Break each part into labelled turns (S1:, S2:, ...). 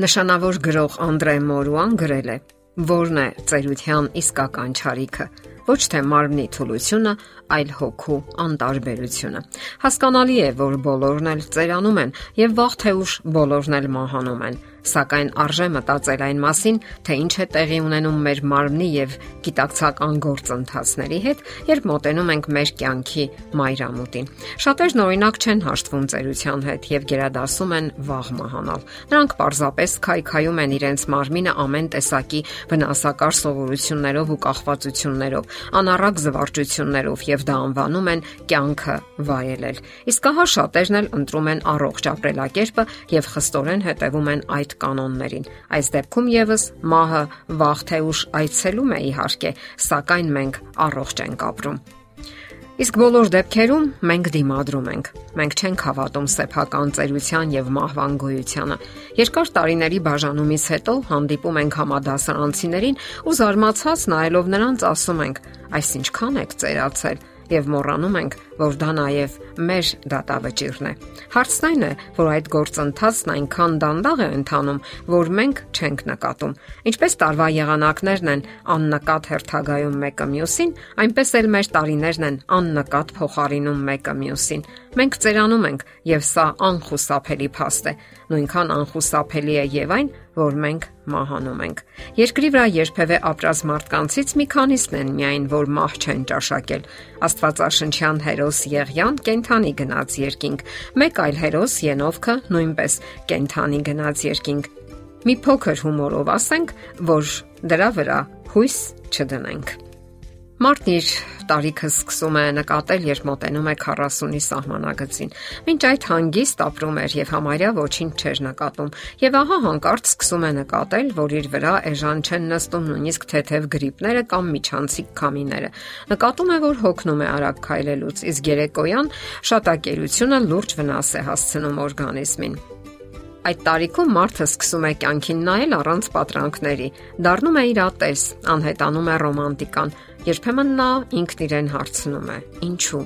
S1: Նշանավոր գրող Անդրե Մորուան գրել է. Որն է ծերության իսկական ճարիքը։ Ոչ թե մարմնի թուլությունը, այլ հոգու անտարբերությունը։ Հասկանալի է, որ բոլորն էլ ծերանում են եւ վաղ թե ուշ բոլորն էլ մահանում են Սակայն արժե մտածել այն մասին, թե ինչ է տեղի ունենում մեր մարմնի եւ գիտակցական գործընթացների հետ, երբ մոտենում ենք մեր կյանքի մայրամուտին։ Շատերն օրինակ չեն հաշտվում ծերության հետ եւ գերադասում են վաղ մահանալ։ Նրանք պարզապես քայքայում են իրենց մարմինը ամեն տեսակի վնասակար սովորություններով ու կախվածություններով, անառակ զվարճություններով եւ դա անվանում են կյանքը վայելել։ Իսկ ահա շատերն էլ ընտրում են առողջ ապրելակերպը եւ խստորեն հետևում են այդ այդ կանոններին։ Այս դեպքում եւս մահը վաղ թե ուշ այցելում է իհարկե, սակայն մենք առողջ ենք ապրում։ Իսկ բոլոր դեպքերում մենք դիմադրում ենք։ Մենք չենք հավատում սեփական ծերության եւ մահվան գոյությանը։ Երկար տարիների բաժանումից հետո հանդիպում ենք համադասարանցիներին ու զարմացած նայելով նրանց ասում ենք. «Այս ինչքան եք ծերացել» եւ մոռանում ենք, որ դա նաեւ մեր դատավճիռն է։ Հարցն այն է, որ այդ գործընթացն այնքան դանդաղ է ընթանում, որ մենք չենք նկատում։ Ինչպես տարվա եղանակներն են աննկատ հերթագայում մեկը մյուսին, այնպես էլ մեր տարիներն են աննկատ փոխարինում մեկը մյուսին։ Մենք ծերանում ենք եւ սա անխուսափելի փաստ է։ Նույնքան անխուսափելի է եւ այն, որ մենք մահանում ենք։ Երկրի վրա երբևէ ապրած մարդկանցից մի քանիսն են միայն, որ մահ չեն ճաշակել։ Աստվածաշնչյան հերոս Եղյան կենթանի գնաց երկինք, մեկ այլ հերոս Ենովքը նույնպես կենթանի գնաց երկինք։ Մի փոքր հումորով ասենք, որ դրա վրա հույս չդնենք։ Մարտն իր տարիքը սկսում է նկատել, երբ մոտենում է 40-ի սահմանագծին։ Մինչ այդ հանգիստ ապրում էր եւ համարյա ոչինչ չէր նկատում։ Եվ ահա հանկարծ սկսում է նկատել, որ իր վրա էժան չեն նստում նույնիսկ թեթև գրիպները կամ միջանցիկ քամիները։ Նկատում է, որ հոգնում է արագ քայլելուց, իսկ երեկոյան շատակերությունը լուրջ վնաս է հասցնում օրգանիզմին։ Այդ տարիքում մարդը սկսում է կյանքին նայել առանց պատրանքների, դառնում է իրատես, անհետանում է ռոմանտիկան, Երբեմն նա ինքն իրեն հարցնում է. ինչու՞։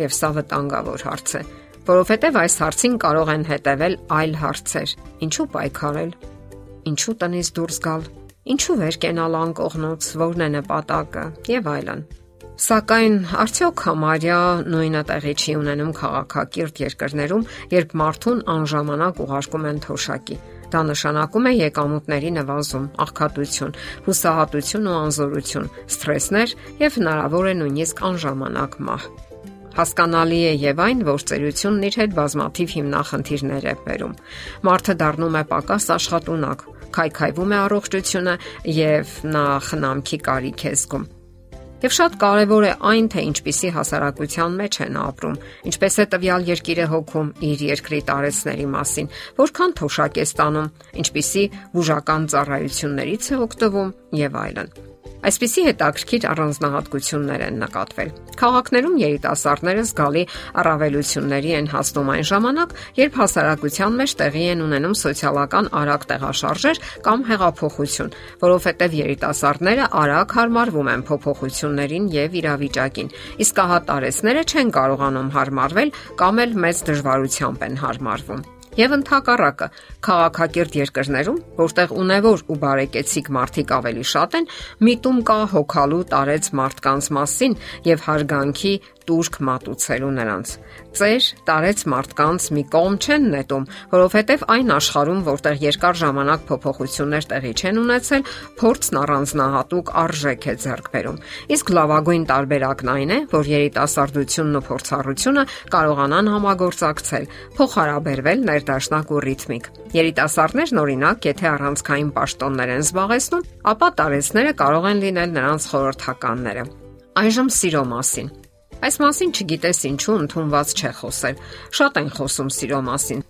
S1: Եվ սա վտանգավոր հարց է, որովհետև այս հարցին կարող են հետևել այլ հարցեր. ինչու պայքարել։ Ինչու տնից դուրս գալ։ Ինչու վեր կենալ անկողնոց, որն է նպատակը եւ այլն։ Սակայն արդյոք համարյա նույնը տեղի չի ունենում քաղաքակիրթ երկրներում, երբ մարդուն անժամանակ ուղարկում են թոշակի։ Դա նշանակում է եկամուտների նվազում, աղքատություն, հուսահատություն ու անզորություն, սթրեսներ եւ հնարավոր է նույնիսկ անժամանակ մահ։ Հասկանալի է եւ այն, որ ծերությունն իր հետ բազմաթիվ հիմնախնդիրներ է բերում։ Մարդը դառնում է պակաս աշխատունակ, քայքայվում է առողջությունը եւ նա խնամքի կարիք է զգում։ Եվ շատ կարևոր է այն, թե ինչպիսի հասարակության մեջ են ապրում, ինչպես է տվյալ երկիրը հոգում իր երկրի տարեցների մասին, որքան թոշակ է ստանում, ինչպիսի բուժական ծառայություններից է օգտվում եւ այլն։ Այսպիսի հետաքրքիր առանձնահատկություններ են նկատվել։ Քաղաքներում երիտասարդները զգալի առավելությունների են հասնում այն ժամանակ, երբ հասարակության մեջ տեղի են ունենում սոցիալական արագ տեղաշարժեր կամ հեղափոխություն, որովհետև երիտասարդները արագ հարմարվում են փոփոխություններին եւ իրավիճակին, իսկ ահա տարեցները չեն կարողանում հարմարվել կամ էլ մեծ դժվարությամբ են հարմարվում։ Եվ ընդհակառակը, քաղաքակիրթ երկրներում, որտեղ ունևոր ու բարեկեցիկ մարդիկ ավելի շատ են, միտում կա հոգալու տարեց մարդկանց մասին եւ հարգանքի տուրք մատուցելու նրանց։ Ծեր տարեց մարդկանց մի կողմ չեն նետում, որովհետև այն աշխարհում, որտեղ երկար ժամանակ փոփոխություններ տեղի չեն ունեցել, փորձն առանձնահատուկ արժեք է ձեռք բերում։ Իսկ լավագույն տարբերակն այն է, որ երիտասարդությունն ու փորձառությունը կարողանան համագործակցել, փոխհարաբերվել ներդաշնակ ու ռիթմիկ։ Երիտասարդներն օրինակ, եթե առանցքային պաշտոններ են զբաղեցնում, ապա տարեցները կարող են լինել նրանց խորհրդականները։ Այժմ սիրո մասին։ Այս մասին չգիտես ինչու ընդունված չէ խոսել։ Շատ են խոսում սիրո մասին,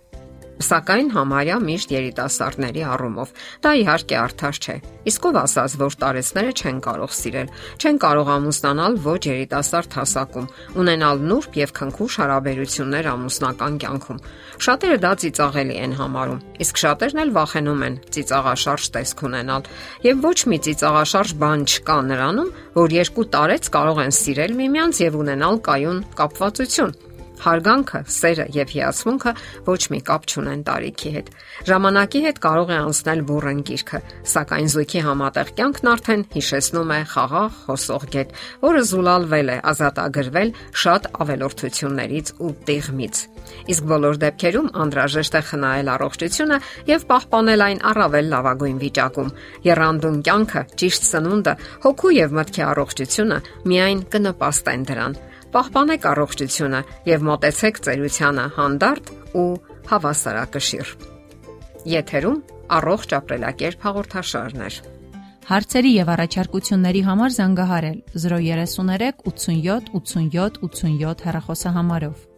S1: սակայն համարյա միշտ երիտասարդների առումով։ Դա իհարկե արդար չէ։ Իսկ ով ասաց, որ տարեցները չեն կարող սիրել, չեն կարող ամուսնանալ ոչ երիտասարդ հասակում, ունենալ նուրբ եւ քնքուշ հարաբերություններ ամուսնական կյանքում։ Շատերը դա ծիծաղելի են համարում, իսկ շատերն էլ վախենում են ծիծաղաշարժ տեսք ունենալ։ Եվ ոչ մի ծիծաղաշարժ բան չկա նրանում, որ երկու տարեց կարող են սիրել միմյանց եւ ունենալ կայուն կապվածություն Հարգանքը, սերը եւ հիացմունքը ոչ մի կապ չունեն տարիքի հետ։ Ժամանակի հետ կարող է անցնել բուրըն գիրքը, սակայն զույգի համատեղ կյանքն արդեն հիշեցնում է խաղաղ հոսող գետ, որը զուլալվել է, ազատագրվել շատ ավելորդություններից ու տիղմից։ Իսկ բոլոր դեպքերում անհրաժեշտ է խնայել առողջությունը եւ պահպանել այն առավել լավագույն վիճակում։ Երանդուն կյանքը, ճիշտ սնունդը, հոգու եւ մտքի առողջությունը միայն կնպաստեն դրան։ Պահպանեք առողջությունը եւ մտածեք ծերությանը հանդարտ ու հավասարակշիռ։ Եթերում առողջ ապրելակերպ հաղորդաշարներ։
S2: Հարցերի եւ առաջարկությունների համար զանգահարել 033 87 87 87 հեռախոսահամարով։